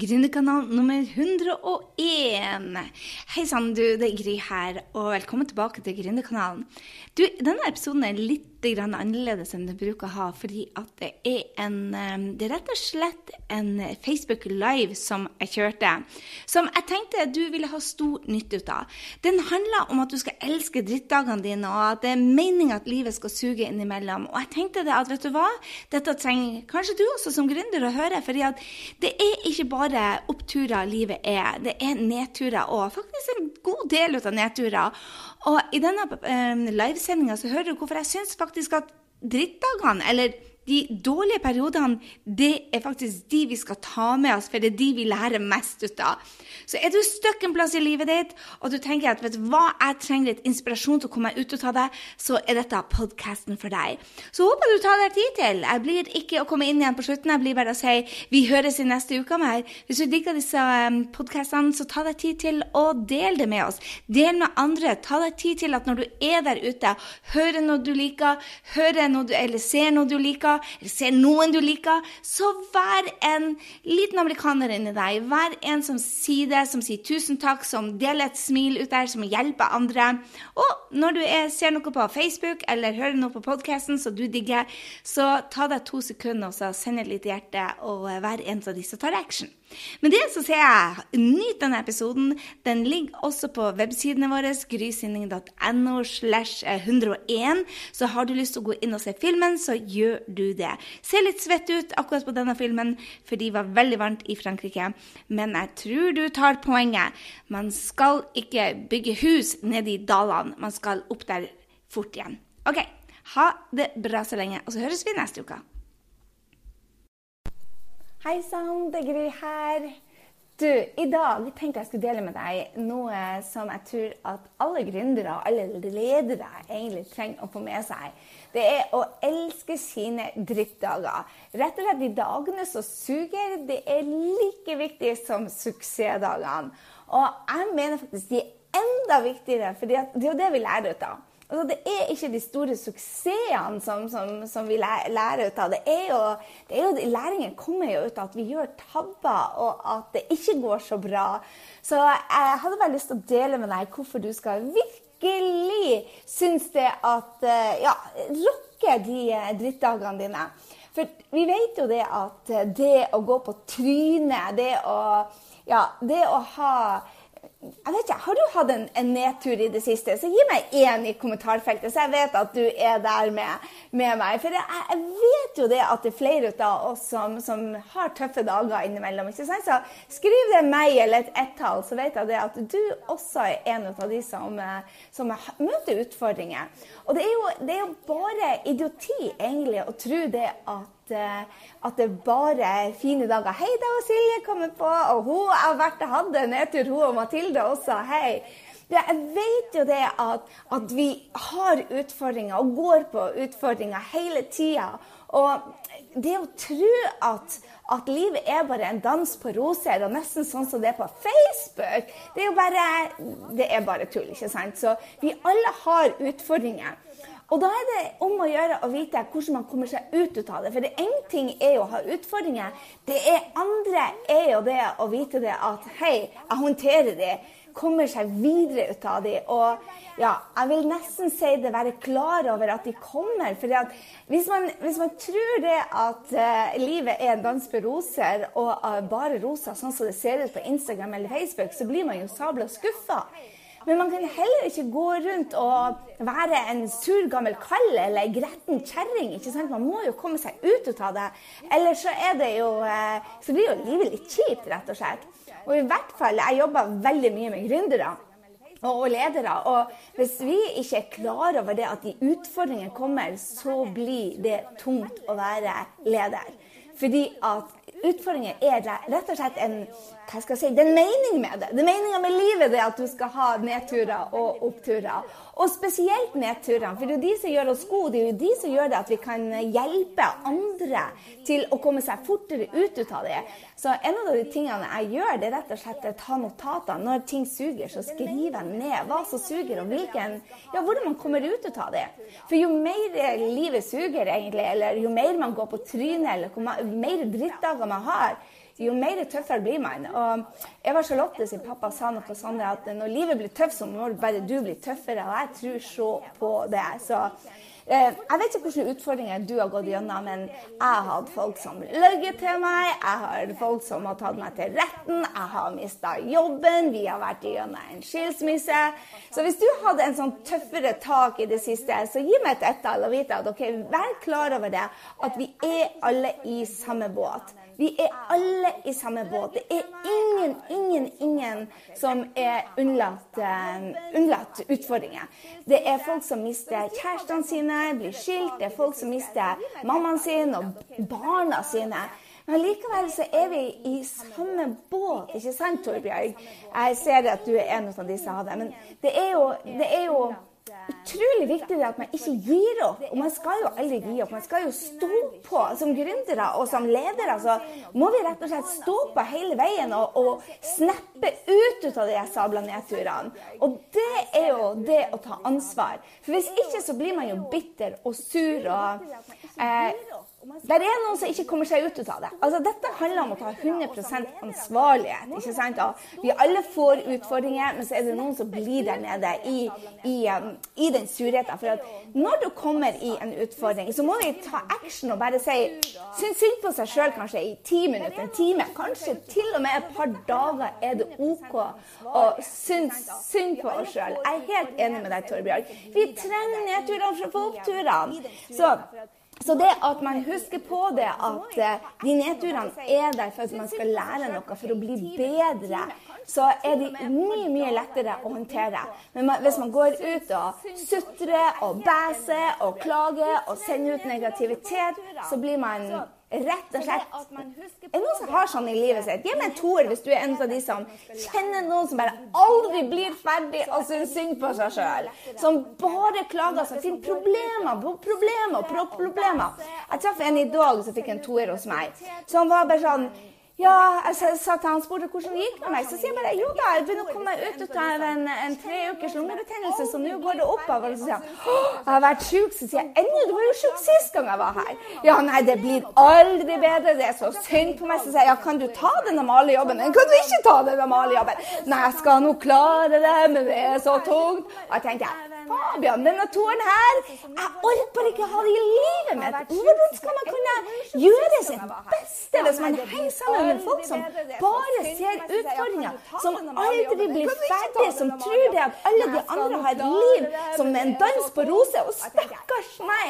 Gründerkanal nummer 101. Hei sann, du. Det er Gry her, og velkommen tilbake til Gründerkanalen. Du, Denne episoden er litt annerledes enn det bruker å ha, fordi at det er en eh, Det er rett og slett en Facebook Live som jeg kjørte, som jeg tenkte du ville ha stor nytte ut av. Den handler om at du skal elske drittdagene dine, og at det er meninga at livet skal suge innimellom. Og jeg tenkte det at, vet du hva, dette trenger kanskje du også som gründer å høre, fordi at det er ikke bare oppturer livet er. Det er nedturer òg. Faktisk en god del av nedturer. Og i denne eh, livesendinga så hører du hvorfor jeg syns faktisk at drittdagene, eller de dårlige periodene, det er faktisk de vi skal ta med oss, for det er de vi lærer mest ut av. Så er du stuck en plass i livet ditt, og du tenker at vet du hva, jeg trenger litt inspirasjon til å komme meg ut av det, så er dette podkasten for deg. Så håper du tar deg tid til. Jeg blir ikke å komme inn igjen på slutten, jeg blir bare å si vi høres i neste uke mer. Hvis du liker disse um, podkastene, så ta deg tid til å dele det med oss. Del med andre. Ta deg tid til at når du er der ute, hører noe du liker, hører noe du, eller ser noe du liker, eller ser noen du liker, så vær en liten amerikaner inni deg. Vær en som sier det, som sier tusen takk, som deler et smil ut der, som hjelper andre. Og når du er, ser noe på Facebook eller hører noe på podkasten som du digger, så ta deg to sekunder og send et lite hjerte, og vær en av de som tar action. Med det så sier jeg nyt denne episoden. Den ligger også på websidene våre, grysynding.no slash 101. Så har du lyst til å gå inn og se filmen, så gjør du det. Ser litt svett ut akkurat på denne filmen, for de var veldig varmt i Frankrike. Men jeg tror du tar poenget. Man skal ikke bygge hus nede i dalene. Man skal opp der fort igjen. OK. Ha det bra så lenge, og så høres vi neste uke. Hei sann, det er Gry her. Du, I dag tenkte jeg skulle dele med deg noe som jeg tror at alle gründere og alle ledere egentlig trenger å få med seg. Det er å elske sine drittdager. Rett og slett de dagene som suger, det er like viktig som suksessdagene. Og jeg mener faktisk de er enda viktigere, for det er jo det vi lærer ut av. Altså, det er ikke de store suksessene som, som, som vi lærer ut av. Det er, jo, det er jo, Læringen kommer jo ut av at vi gjør tabber, og at det ikke går så bra. Så jeg hadde bare lyst til å dele med deg hvorfor du skal virkelig synes det at eh, Ja, rocke de eh, drittdagene dine. For vi vet jo det at det å gå på trynet, det å, ja, det å ha jeg vet ikke, Har du hatt en, en, nedtur i det siste, så gi meg én i kommentarfeltet, så jeg vet at du er der med, med meg. For jeg, jeg, vet jo det at det er flere av oss som, som har tøffe dager innimellom. ikke sant? Så skriv det meg eller et ett-tall, så vet jeg det at du også er en av de som, som møter utfordringer. Og det er, jo, det er jo bare idioti egentlig å tro det at Eh, at det bare er fine dager. 'Hei, da var Silje kommet på.' Og hun har vært og hatt en nedtur, hun og Mathilde også. Hei. Jeg vet jo det at, at vi har utfordringer og går på utfordringer hele tida. Og det å tro at, at, livet er bare en dans på roser, og nesten sånn som det er på Facebook, det er jo bare, det er bare tull. ikke sant? Så vi alle har utfordringer. Og da er det om å gjøre å vite hvordan man kommer seg ut av det. For det én ting er jo å ha utfordringer. Det er andre er jo det å vite det at hei, jeg håndterer de. Kommer seg videre ut av de. Og ja, jeg vil nesten si det, være klar over at de kommer. For hvis man, hvis man tror det at uh, livet er en dans på roser, og uh, bare roser sånn som det ser ut på Instagram eller Facebook, så blir man jo sabla skuffa. Men man kan heller ikke gå rundt og være en sur gammel kall eller ei gretten kjerring. Man må jo komme seg ut av det. Ellers så jo eh, Så blir jo livet litt kjipt, rett og slett. Og i hvert fall, jeg jobber veldig mye med gründere og ledere. Og hvis vi ikke er klar over det at de utfordringene kommer, så blir det tungt å være leder. Fordi at utfordringer er rett og slett en hva skal jeg si, det er en mening med det. Det er meninga med livet det at du skal ha nedturer og oppturer. Og spesielt nedturene, for det er jo de som gjør oss gode. Det er jo de som gjør det at vi kan hjelpe andre til å komme seg fortere ut av det. Så en av de tingene jeg gjør, det er rett og slett å ta notater. Når ting suger, så skriver jeg ned hva som suger, og hvilken, ja, hvordan man kommer ut av det. For jo mer livet suger, egentlig, eller jo mer man går på trynet, eller jo mer drittdager man har, jo mer tøffere blir man. Og Eva Charlotte sin pappa sa noe sånn at når livet blir tøft, så må bare du bli tøffere. Og jeg tror så på det. Så Eh, jeg vet ikke hvilke utfordringer du har gått gjennom, men jeg har hatt folk som løyet til meg. Jeg har folk som har tatt meg til retten. Jeg har mista jobben. Vi har vært gjennom en skilsmisse. Så hvis du hadde en sånn tøffere tak i det siste, så gi meg et ettall og vite at ok, vær klar over det, at vi er alle i samme båt. Vi er alle i samme båt. Det er ingen, ingen, ingen som er unnlatt, uh, unnlatt utfordringer. Det er folk som mister kjærestene sine, blir skilt. Det er folk som mister mammaen sin og barna sine. Men likevel så er vi i samme båt, ikke sant, Torbjørg? Jeg ser at du er en av disse av dem. Men det er jo, det er jo utrolig viktig at man ikke gir opp. Og man skal jo aldri gi opp. Man skal jo stå på. Som gründere og som ledere så må vi rett og slett stå på hele veien og, og snappe ut, av de sabla nedturene. Og det er jo det å ta ansvar. For hvis ikke så blir man jo bitter og sur og eh, det er noen som ikke kommer seg ut av det. Altså, dette handler om å ta 100 ansvarlighet. ikke sant? Og vi alle får utfordringer, men så er det noen som blir der nede i, i, um, i den surheten. For at når du kommer i en utfordring, så må vi ta action og bare si Syns synd på seg sjøl kanskje i ti minutter, en time, kanskje til og med et par dager er det OK å synes synd på oss sjøl. Jeg er helt enig med deg, Torbjørg. Vi trenger nedturene for å få oppturene. Så det at man husker på det at eh, de nedturene er der for at man skal lære noe for å bli bedre, så er de mye mye lettere å håndtere. Men hvis man går ut og sutrer og bæser og klager og sender ut negativitet, så blir man Rett og slett. Er det noen som har sånn i livet sitt? Gi meg en toer hvis du er en av de som kjenner noen som bare aldri blir ferdig og syns synd på seg sjøl. Som bare klager seg til problemer på problemer på problemer. Jeg traff en i dag som fikk en toer hos meg. Så han var bare sånn ja, jeg sa til han spurte hvordan det gikk med meg. Så sier jeg bare jo da, jeg begynner å komme meg ut av en, en tre ukers lungebetennelse, så nå går det oppover. Så sier han jeg har vært sjuk. Så sier jeg ennå, du var jo sjuk sist gang jeg var her. Ja, nei, det blir aldri bedre. Det er så synd på meg. Så sier jeg ja, kan du ta den normale jobben? Men kan du ikke ta den normale jobben? Nei, jeg skal nå klare det, men det er så tungt. Og jeg tenkte Fabian, denne tåren her Jeg orker ikke ikke ha det i livet mitt. Hvordan skal man kunne gjøre sitt beste hvis man henger sammen med folk som bare ser utfordringer, som aldri blir ferdig, som tror det at alle de andre har et liv som en dans på roser? Og stakkars meg!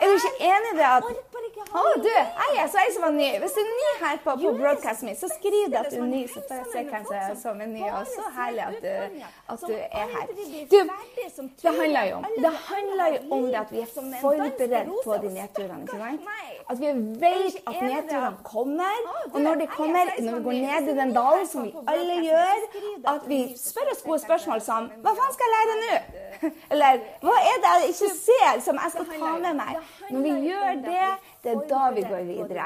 Er du ikke enig i det at Å, du, jeg så ei som var ny. Hvis du er ny her på, på broadcasten min, så skriv at du er ny, så får jeg se hvem som er ny. Og så herlig at du, at du er her. Du, det handler jo om det jo om det at vi er forberedt på de nedturene. ikke sant? At vi vet at nedturene kommer. Og når de kommer, når vi går ned i den dalen, som vi alle gjør, at vi spør oss gode spørsmål som Hva faen skal jeg lære nå? Eller hva er det jeg ikke ser, som jeg skal ta med meg? Når vi gjør det det er da vi går videre.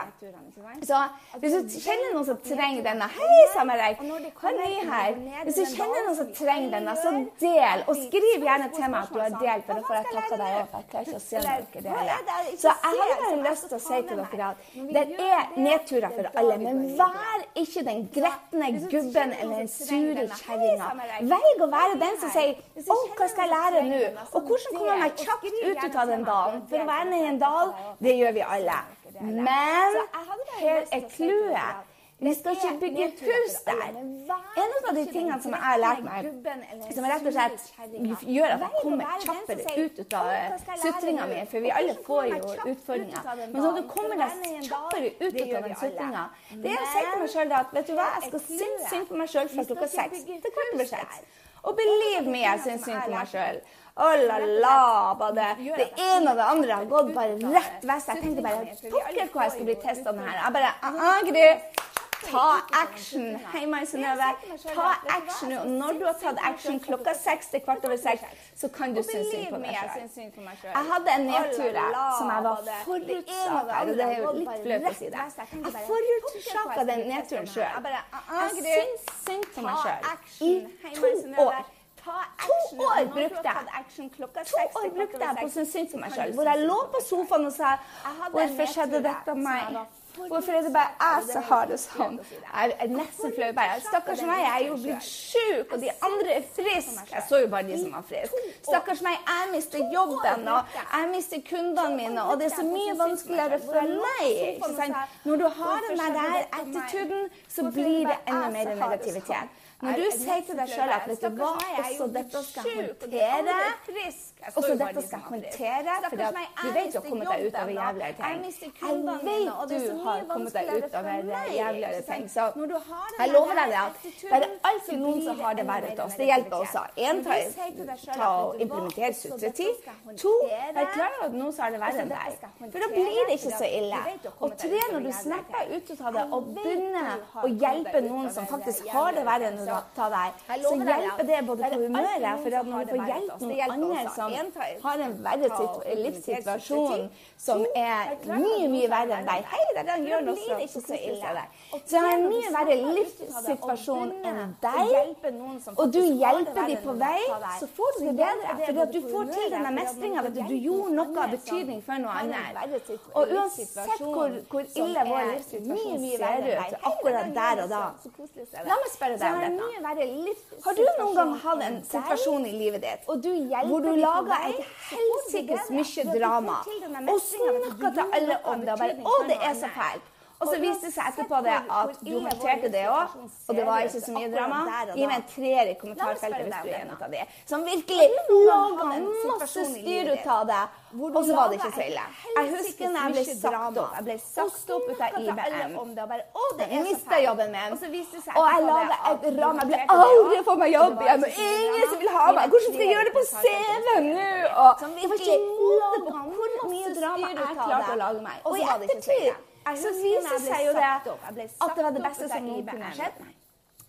Så hvis du kjenner noen som trenger denne Hei, Samarek! Hva er ny her? Hvis du kjenner noen som trenger denne, så del. Og skriv gjerne meg at du har delt, for da får jeg takka deg òg. Jeg klarer ikke å se når dere deler. Så jeg har bare lyst til å si til dere at det er nedturer for alle. Men vær ikke den gretne gubben eller den sure kjerringa. Velg å være den som sier Å, hva skal jeg lære nå? Og hvordan kommer jeg meg kjapt ut av den dalen? For å være nede i en dal, det gjør vi alle. Men her er clouet. Vi skal ikke bygge hus der. En av de tingene som jeg har lært meg, som rett og slett gjør at jeg kommer kjappere ut av sutringa mi, for vi alle får jo utfordringer, men sånn at du kommer deg kjappere ut av den sutringa, det er å si til meg sjøl at vet du hva, jeg skal synes synd på meg sjøl fra klokka seks til kvart over seks. Og believe me, jeg syns synd på meg sjøl. Oh la la, bare det. ene og det andre har gått bare rett vest. Jeg tenkte bare pokker hvor jeg skulle bli testa den her. Jeg bare uh, Gry, ta action. Hei, Mai Synnøve. Ta action nå. Når du har tatt action klokka seks til kvart over seks, så kan du synes synd på deg sjøl. Jeg hadde en nedtur som jeg var forutsaka. Det er jo litt flaut å si det. Jeg forutsaka den nedturen sjøl. Jeg syns synd på meg sjøl i to år. To år brukte jeg To år brukte jeg på å synes synd på meg sjøl. Hvor jeg lå på sofaen og sa 'Hvorfor skjedde dette med meg?' Hvorfor er det bare jeg som har det sånn? Jeg er nesten flau. bare. Stakkars meg, jeg er jo blitt sjuk, og de andre er friske. Jeg så jo bare de som var friske. Stakkars meg, jeg mister jobben, og jeg mister kundene mine, og det er så mye vanskeligere for meg. Når du har den der attituden, så blir det enda mer negativitet. Når du sier til deg sjøl at vet du hva, også dette skal jeg håndtere også dette skal jeg håndtere, for du vet du har kommet deg ut over jævligere ting. Jeg vet du har kommet deg ut over jævligere ting. Så jeg lover deg det at det er alltid noen som har det verre til oss. Det hjelper også. Én, ta og implementere sutretid. To, vær klar over at noen som har det verre enn deg. For da blir det ikke så ille. Og tre, når du snapper ut av det og begynner å hjelpe noen som faktisk har det verre enn ta deg, så hjelper det både på humøret, for at når du får hjelp noen andre som har en verre livssituasjon som er mye, mye verre enn deg Hei, det den Jørn også. Ikke så ille. Så har en mye verre livssituasjon enn deg, og du hjelper dem på vei, så får du det bedre. For at du får til denne mestringa. Du gjorde noe av betydning for noe annet. Og uansett hvor, hvor ille vår livssituasjon ser ut akkurat der og da La meg spørre deg om dette være Har du noen gang hatt en situasjon i livet ditt hvor du laga et helsikes mye drama og snakka til alle om det og bare 'Å, det er så fælt'. Og så viste det seg etterpå det at du håndterte det òg, og det var ikke så mye drama. Gi meg en treer i kommentarfeltet hvis du er en av de som virkelig laga masse styr ut av det, og så var det ikke så ille. Jeg husker når jeg ble sagt opp. Jeg ble sagt opp ut av IBM. Jeg mista jobben min, og jeg laga et ram. Jeg ble aldri få meg jobb igjen, ingen som vil ha meg. Hvordan skal jeg gjøre det på CV-en nå? Og jeg var ikke måte på hvor mye drama jeg klarte å lage meg. Og i ettertid så viser seg jo det at det var det beste som noen kunne skjedd. Meg.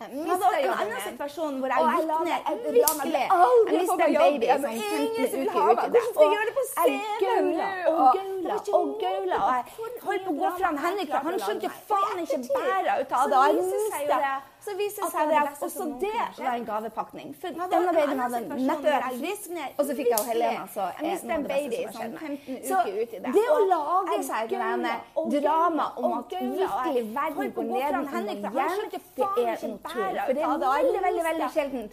Jeg hadde en annen situasjon hvor jeg gikk ned virkelig Jeg mista en baby som 15 uker ute. Og jeg gaula. Og gaula. og gaula. Og jeg holdt på å gå fra Henrik, han skjønte faen ikke bæra ut av det. Og jeg mistet så viser det seg at også det var en gavepakning. For denne babyen hadde nettopp vært frisk, og så fikk jeg Helena så jeg mistet en baby sånn 15 uker uti i det. Det å lage seg et drama om at virkelig verden går ned igjen, det er noe tull. For det er veldig, veldig veldig sjelden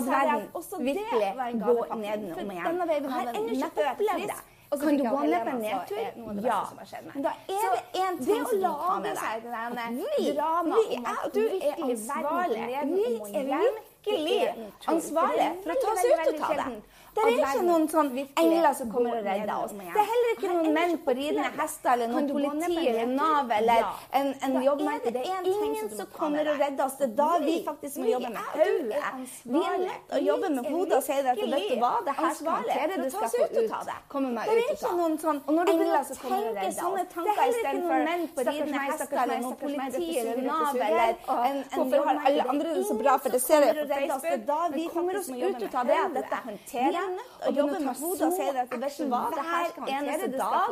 at verden virkelig går nedenom igjen. Denne babyen hadde nettopp opplevd det. Kan du gå ned på en nedtur? Ja. Men da er det én ting som du tar med deg. Vi, drama om at du er ansvarlig. Vi er virkelig ansvarlig for å ta oss ut og ta det. Det er ikke noen sånn engler som kommer og redder oss. Det er heller ikke noen menn på ridende hester eller noen politi eller Nav eller en, en jobbmerke. Det er ingen som kommer og redder oss. Det er da vi faktisk må jobbe med hodet. Vi er nødt til å jobbe med hodet og si at vet du hva, det her skal håndtere, du skal få ut. Komme meg ut ut av det. Sånn, og når du Det er sånne tanker istedenfor menn på ridende hester eller noen politi eller Nav eller en, Hvorfor har alle andre det så bra, for det ser jeg Facebook. Da vi kommer oss ut av det, at dette håndterer nødt å jobbe med hodet og si at er hva, eneste dag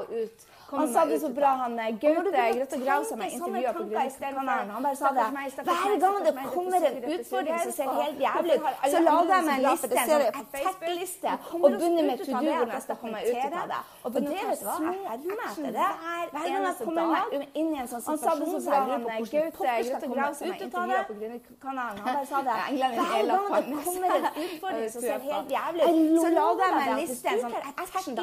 han sa det så bra, han eh, Gaute. Grøtta Grav, som jeg intervjua på Grunnkanalen. Han bare sa det. Hver gang det kommer en utfordring som ser helt jævlig ut, så lager jeg meg en liste, en tech-liste, og begynner med to do når jeg skal komme ut av det. Og det vet du hva, jeg hermer meg etter det. Hver gang jeg kommer meg inn i en sånn situasjon, så jeg lurer på hvordan pokker skal komme ut av det. Han bare sa det. Hver gang det kommer en utfordring som ser helt jævlig ut, så lager jeg meg en liste, en sånn tech-liste,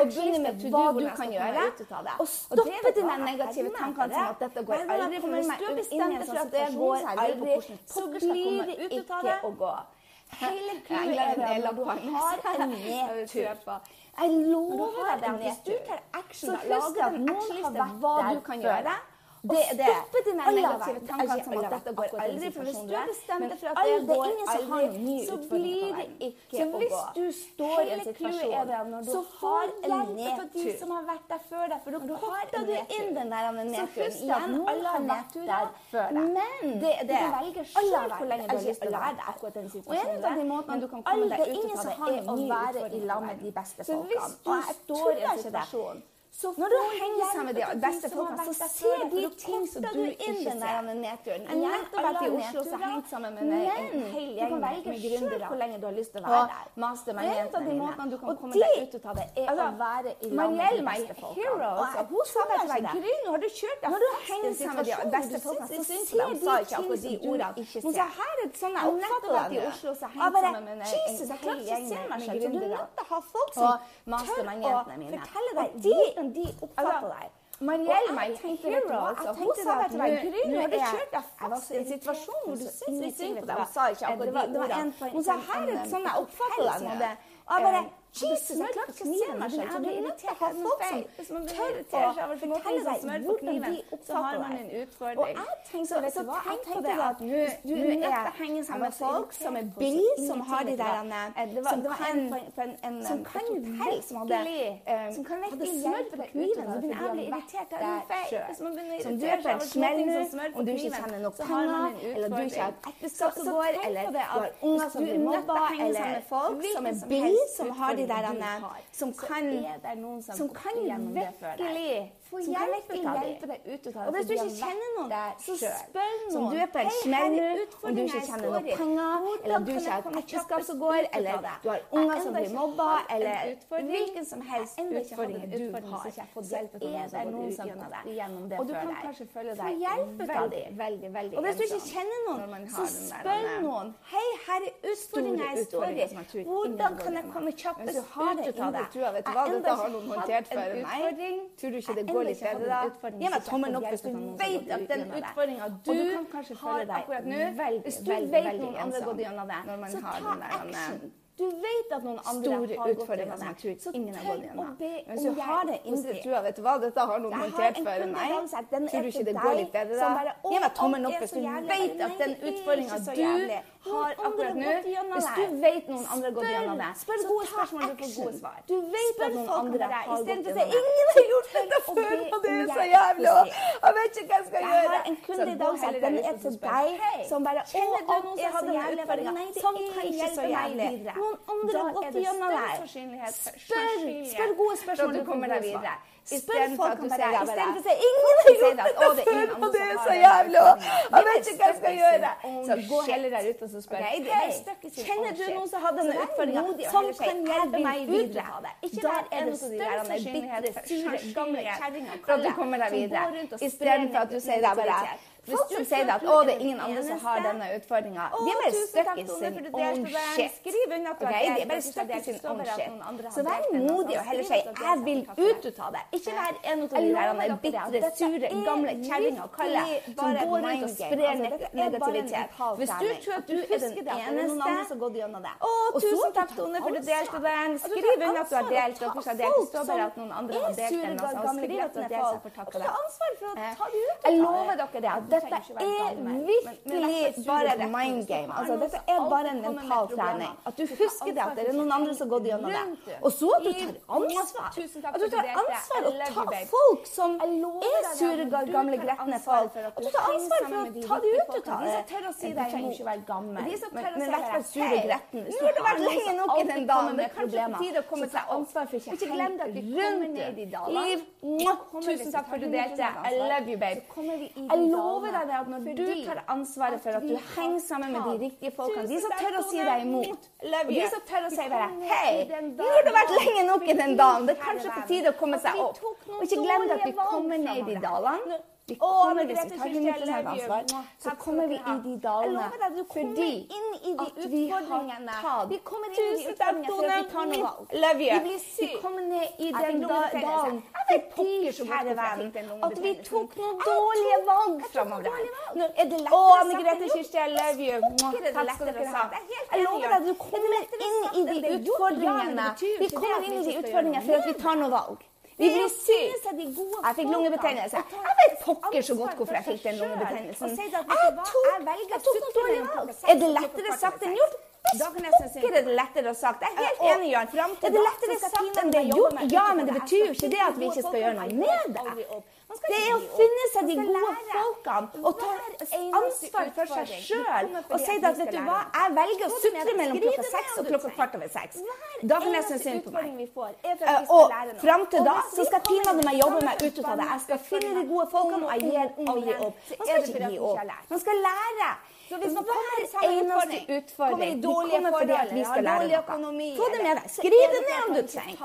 og begynner med hva du kan gjøre ut av det. Og stoppe dine negative tankene som at dette går aldri. For hvis du bestemmer deg for at det går aldri, så blir det ikke å gå. Hele clouet er at du har en nedtur. Jeg lover deg at hvis du tar action, så husk at noen har vært kan gjøre. Det det. Stoppe dine negative tanker som at dette går aldri. For hvis du bestemmer deg for at det går aldri, så blir det ikke å gå. Så hvis du står i en situasjon, så har en nedtur. de som har vært der før deg. For da popper du inn den der nedturen igjen. Alle har vært der før deg. Men det det. Du velger sjøl hvor lenge du har lyst til å være der. akkurat den situasjonen. Og en av de måtene du kan komme deg ut av det, er å være i lag med de beste folkene. Og jeg når du henger sammen med de beste folkene, så ser de ting som du ikke ser. Nedturen. Jeg har vært i Oslo og hengt sammen med en hel gjeng med gründere. Hvor lenge du har lyst til å være der. Master med jentene dine. Du kan komme deg ut av det, er altså, å være i lag med de beste folkene. Hun sa vet du hva, har du kjørt deg fast i en situasjon du syns synd på? Hun sa ikke akkurat de ordene. Hun sa her er sånn jeg oppfatter det i Oslo. Så hengt sammen med en hel gjeng med gründere. Du er nødt til å ha folk som tør å fortelle deg hvordan de oppfatter deg. Og jeg tenkte, vet du hva, jeg tenkte hun sa det til meg. Nå har du kjørt deg fast i en situasjon hvor du syns litt synd på deg. Hun sa ikke akkurat de ordene. Hun sa her er sånn jeg oppfatter deg nå. Og jeg bare Jesus, jeg klarer ikke å se meg selv. Så du er nødt til å ha folk som tør å fortelle deg hvordan de oppfatter deg. Og jeg tenkte, vet så tenk på det at du er nødt til å henge sammen med folk som er billige, som har de der Som kan eh, Som kan virkelig Som kan virkelig hjelpe deg utover fordi de har vært der sjøl. Som du er på en smell nå, om du ikke tjener nok penger, eller du ikke har et ekteskap som går, eller du har unger som blir mobba, eller folk som er billige, som har de de der som, som kan, som kan virkelig få hjelp ut av det. Ut av og hvis du ikke kjenner noen, så spør noen. Som du er på en smell nå, om du ikke kjenner noen penger, eller du ikke har et ekteskap som går, eller du har unger som blir mobba, eller hvilken som helst utfordring du har, så er det noen som har gått gjennom det Og du kan kanskje føle deg veldig, veldig, veldig Og hvis du ikke kjenner noen, så spør noen. Hei, her er utfordringa jeg står i. Hvordan kan jeg komme kjappest ut av det? Jeg har enda ikke hatt en utfordring. Tror du ikke det går? gå litt bedre da. Gi meg tommelen opp hvis du vet at den utfordringa du, du har akkurat nå Hvis du vet noen andre gått gjennom det, så ta action. Du vet at noen andre har gått gjennom det. Så tør å be om Hvis du har det inni trua, vet du hva, dette har noen håndtert før. meg, tror du ikke det går litt bedre da? Gi meg tommelen opp hvis du vet at den utfordringa du har akkurat nå Hvis du vet noen andre har gått gjennom det, spør gode spørsmål, du får gode svar. Du vet at noen andre har gått gjennom det. Ingen har gjort dette før, og det er så jævlig! Jeg vet ikke hva jeg skal gjøre. Jeg har en kunde i dag som den er til deg, som bare Å, jeg hadde den utfordringa. Sånn kan ikke så jævlig noen andre har gått gjennom der. Spør, spør gode spørsmål du kommer deg videre. Spør folk om. Istedenfor å si ingenting om dette før, og det er så jævlig, jeg vet ikke hva jeg skal gjøre. Så gå heller der ute og spør. Kjenner du noen som har denne utfordringer som sånn kan hjelpe meg videre? Ikke vær en av de bitre, sure, gamle kjerringene. Som går rundt og sprer Istedenfor at du sier det bare hvis du sier at å, det er ingen andre som har denne utfordringa, de er bare stuck i sin own shit. Okay? De er bare stuck i sin own shit. Så vær modig og heller si 'jeg vil ut av det'. Ikke vær en av de der bitre, sure, gamle kjerringa og kalle som går rundt og sprer negativitet. Hvis du tror at du er den eneste Å, tusen takk, Tone, for du delte den. Skriv unna at du har delt, og hvorfor har bare at noen andre har delt den. Altså. Skriv at du har delt, og så får takk for det. Jeg lover dere det dette er virkelig bare et mindgame. Altså, dette er bare en mental trening. At du husker det, at det er noen andre som har gått gjennom det. Og så at du tar ansvar. At du tar ansvar og tar folk som er sure, gamle, gretne folk. At du tar ansvar for å ta dem ut ut av det. Du trenger ikke være gammel. Men i hvert fall sur og gretten. Nå har du vært lenge nok i den damen med problemer. Så ta ansvar for ikke ned i rundt Liv, tusen takk for at du delte. I love you, babe. Jeg lover dalene. deg at når du tar ansvaret for at du henger sammen med de riktige folkene, de som tør å si deg imot, og de som tør å si bare hei, vi har vært lenge nok i den dalen, det er kanskje på tide å komme seg opp. Og ikke glem at vi kommer ned i de dalene. Vi kommer, hvis vi tar 100 ansvar, så kommer vi i de dalene fordi inn i de at vi har tatt Vi kommer inn i de Tusen takk, noe valg. Love you. Vi kommer ned i den dalen fordi, kjære venn, at vi tok noen dårlige valg framover. noen Er Å, Anne Grete? Kirsti, I love you. Takk skal dere ha. Jeg er lover deg, du er kommer inn i de utfordringene. Vi kommer inn i de utfordringene gjøre for at vi tar noe valg. Vi blir syke. Jeg fikk lungebetennelse. Jeg vet pokker så godt hvorfor jeg fikk den lungebetennelsen. Jeg tok, jeg dårlig valg. Er det lettere sagt enn gjort? Pokker er det lettere sagt. Jeg er helt enig, Jan. Er det lettere sagt enn det er gjort? Ja, men det det. betyr jo ikke det at vi ikke skal gjøre noe med det. Det er å finne seg de gode folkene og ta ansvar for seg sjøl. Og si at vet du hva, jeg velger å sutre mellom klokka seks og klokka kvart over seks. Da kan jeg synes synd på meg. Eh, Og fram til da så skal jeg pinadø meg jobbe meg ut av det. Jeg skal finne de gode folkene, og jeg gir aldri opp. Man skal ikke gi opp. Man skal lære. Så hvis man kommer i samme Hver eneste utfordring, kommer i dårlige fordi at forhold, vi skal lære noe. Få det med deg. Skriv det ned om du trenger.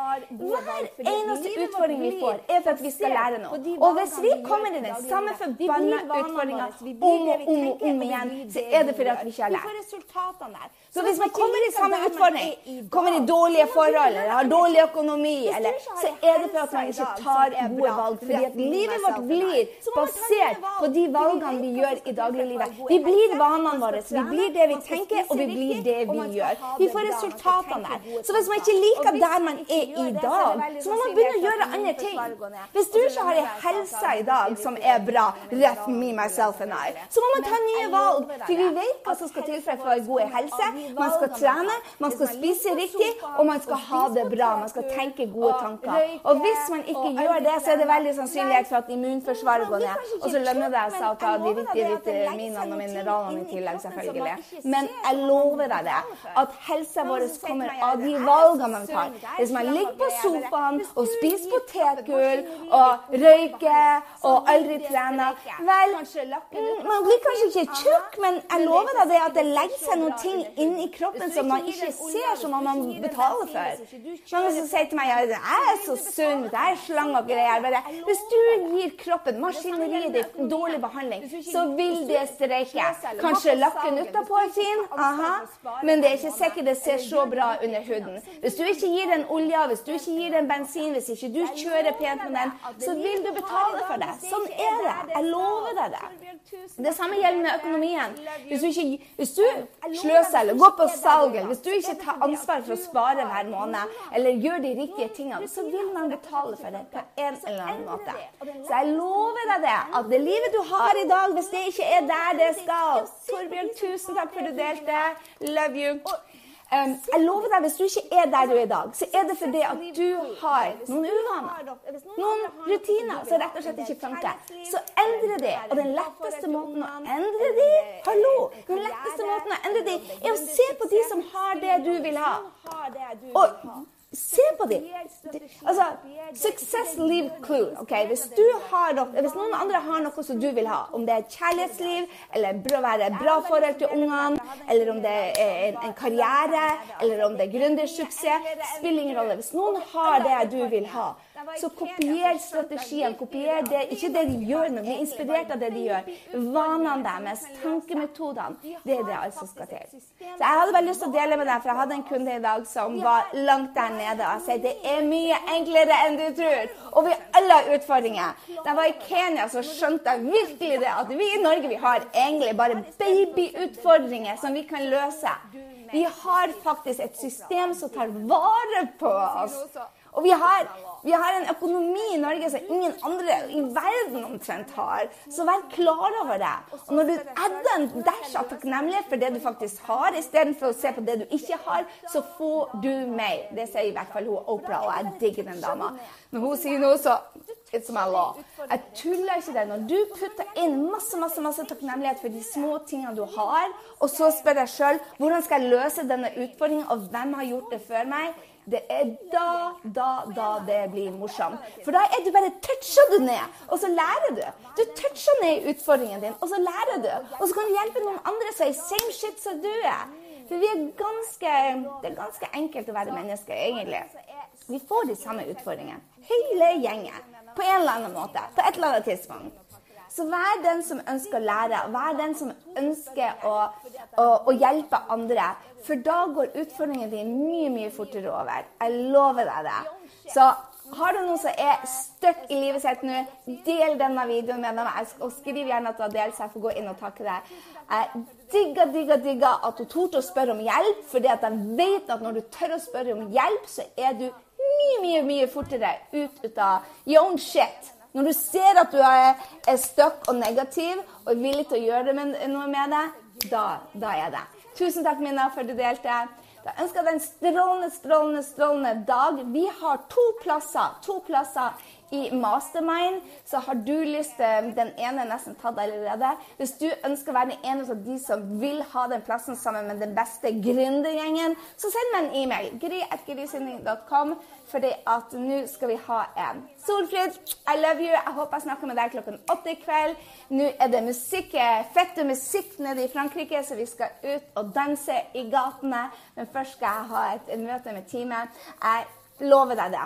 Hver eneste utfordring vi får, er for at vi skal lære noe. Og hvis vi vi kommer i den samme. Vi forbanna utfordringa vi om og om og om igjen, så er det fordi at vi ikke har lært. Så hvis man kommer i samme utfordring, er kommer i dårlige forhold eller har dårlig økonomi, eller, så er det fordi man ikke tar gode valg. fordi at livet vårt blir basert på de valgene vi gjør i dagliglivet. Vi blir helse. Vanene våre, vi blir det vi tenker, og vi blir det vi gjør. Vi får resultatene der. Så hvis man ikke liker der man er i dag, så må man begynne å gjøre andre ting. Hvis du ikke har ei helse i dag som er bra, ref me, myself and I, så må man ta nye valg. For vi vet hva som skal til for å få ei god helse. Man skal trene, man skal spise riktig, og man skal ha det bra. Man skal tenke gode tanker. Og hvis man ikke gjør det, så er det veldig sannsynlig sannsynlighet for at immunforsvaret går ned. Og så lønner det seg å ta de riktige vitaminene og mineralene i tillegg, selvfølgelig. Men jeg lover deg det, at helsa vår kommer av de valgene vi man tar. Hvis man ligger på sofaen og spiser potetgull og røyker og aldri trener, vel Man blir kanskje ikke tjukk, men jeg er lover deg det at det legger seg noen ting i kroppen som man ikke ser, som om man betaler for. Mange som sier til meg at jeg er så sunn, det er slang og greier. Hvis du gir kroppen, maskineriet ditt, dårlig behandling, så vil det streike. Kanskje lakken utapå er fin, aha, men det er ikke sikkert det ser så bra under huden. Hvis du ikke gir den olja, hvis du ikke gir den bensin, hvis ikke du kjører pent med den, så vil du betale for det. Sånn er det. Jeg lover deg det. Det samme gjelder med økonomien. Hvis du, ikke, hvis du sløser eller går på salg, eller hvis du ikke tar ansvar for å spare hver måned, eller gjør de riktige tingene, så vil man betale for det på en eller annen måte. Så jeg lover deg det, at det livet du har i dag, hvis det ikke er der det skal Torbjørn, tusen takk for at du delte. Love you. Um, jeg lover deg, Hvis du ikke er der du er i dag, så er det fordi at du har noen uvaner. Noen rutiner som rett og slett ikke funker. Så endre det. Og den letteste måten å endre de, hallo, den letteste måten å endre de, er å se på de som har det du vil ha. Og se på dem! De- Altså, success leave clue. Okay? Hvis, noe, hvis noen andre har noe som du vil ha, om det er kjærlighetsliv, eller bra, være bra forhold til ungene, eller om det er en, en karriere, eller om det er gründersuksess, spiller ingen rolle. Hvis noen har det du vil ha, så kopier strategien. Kopier det, ikke det de gjør, men bli inspirert av det de gjør. Vanene deres, tankemetodene. Det er det alt som skal til. Så jeg hadde bare lyst til å dele med deg, for jeg hadde en kunde i dag som var langt der nede. Og jeg sier det er mye enklere enn du tror. Og vi alle har utfordringer. Da jeg var i Kenya, så skjønte jeg virkelig det at vi i Norge vi har egentlig bare babyutfordringer som vi kan løse. Vi har faktisk et system som tar vare på oss. Og vi har, vi har en økonomi i Norge som ingen andre i verden omtrent har. Så vær klar over det. Og når du adder en dash av takknemlighet for det du faktisk har, istedenfor å se på det du ikke har, så får du mer. Det sier i hvert fall hun Oprah, og jeg digger den dama. Når hun sier noe, så It's my law. Jeg tuller ikke det. Når du putter inn masse masse, masse takknemlighet for de små tingene du har, og så spør deg sjøl hvordan skal jeg løse denne utfordringen, og hvem har gjort det før meg, det er da, da, da det blir morsomt. For da er du bare toucher du ned, og så lærer du. Du toucher ned utfordringen din, og så lærer du. Og så kan du hjelpe noen andre som er same shit som du er. For vi er ganske, det er ganske enkelt å være menneske, egentlig. Vi får de samme utfordringene. Hele gjengen. På en eller annen måte. På et eller annet tidspunkt. Så vær den som ønsker å lære. Vær den som ønsker å, å, å hjelpe andre. For da går utfordringen din mye, mye fortere over. Jeg lover deg det. Så har du noen som er stuck i livet sitt nå, del denne videoen med dem. Og skriv gjerne at du har delt, så jeg får gå inn og takke deg. Jeg digger, digger, digger at du torde å spørre om hjelp, fordi at jeg vet at når du tør å spørre om hjelp, så er du mye, mye, mye fortere ut, ut av your own shit. Når du ser at du er, er stuck og negativ og er villig til å gjøre noe med det, da, da er det. Tusen takk, Minna, for at du delte. Da ønsker jeg deg en strålende, strålende, strålende dag. Vi har to plasser, to plasser i Mastermind, så har du lyst til Den ene er nesten tatt allerede. Hvis du ønsker å være den ene av de som vil ha den plassen sammen med den beste gründergjengen, så send meg en e-mail. gry.grysynding.com. Fordi at nå skal vi ha en Solfrid, I love you. Jeg håper jeg snakker med deg klokken åtte i kveld. Nå er det musikk, fette musikk nede i Frankrike, så vi skal ut og danse i gatene. Men først skal jeg ha et møte med teamet. Jeg lover deg det.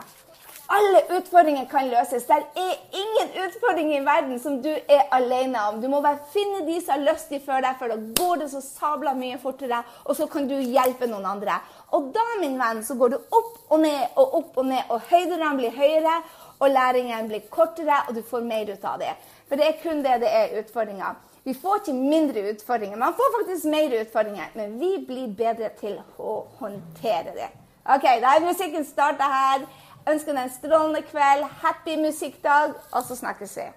Alle utfordringer kan løses. Det er ingen utfordring i verden som du er alene om. Du må bare finne de som har lyst til før deg, for da går det så sabla mye fortere, og så kan du hjelpe noen andre. Og da, min venn, så går du opp og ned og opp og ned, og høydene blir høyere, og læringen blir kortere, og du får mer ut av det. For det er kun det det er utfordringer. Vi får ikke mindre utfordringer, man får faktisk mer utfordringer, men vi blir bedre til å håndtere det. OK, da er musikken starta her ønsker deg en strålende kveld, happy musikkdag, og så snakkes vi.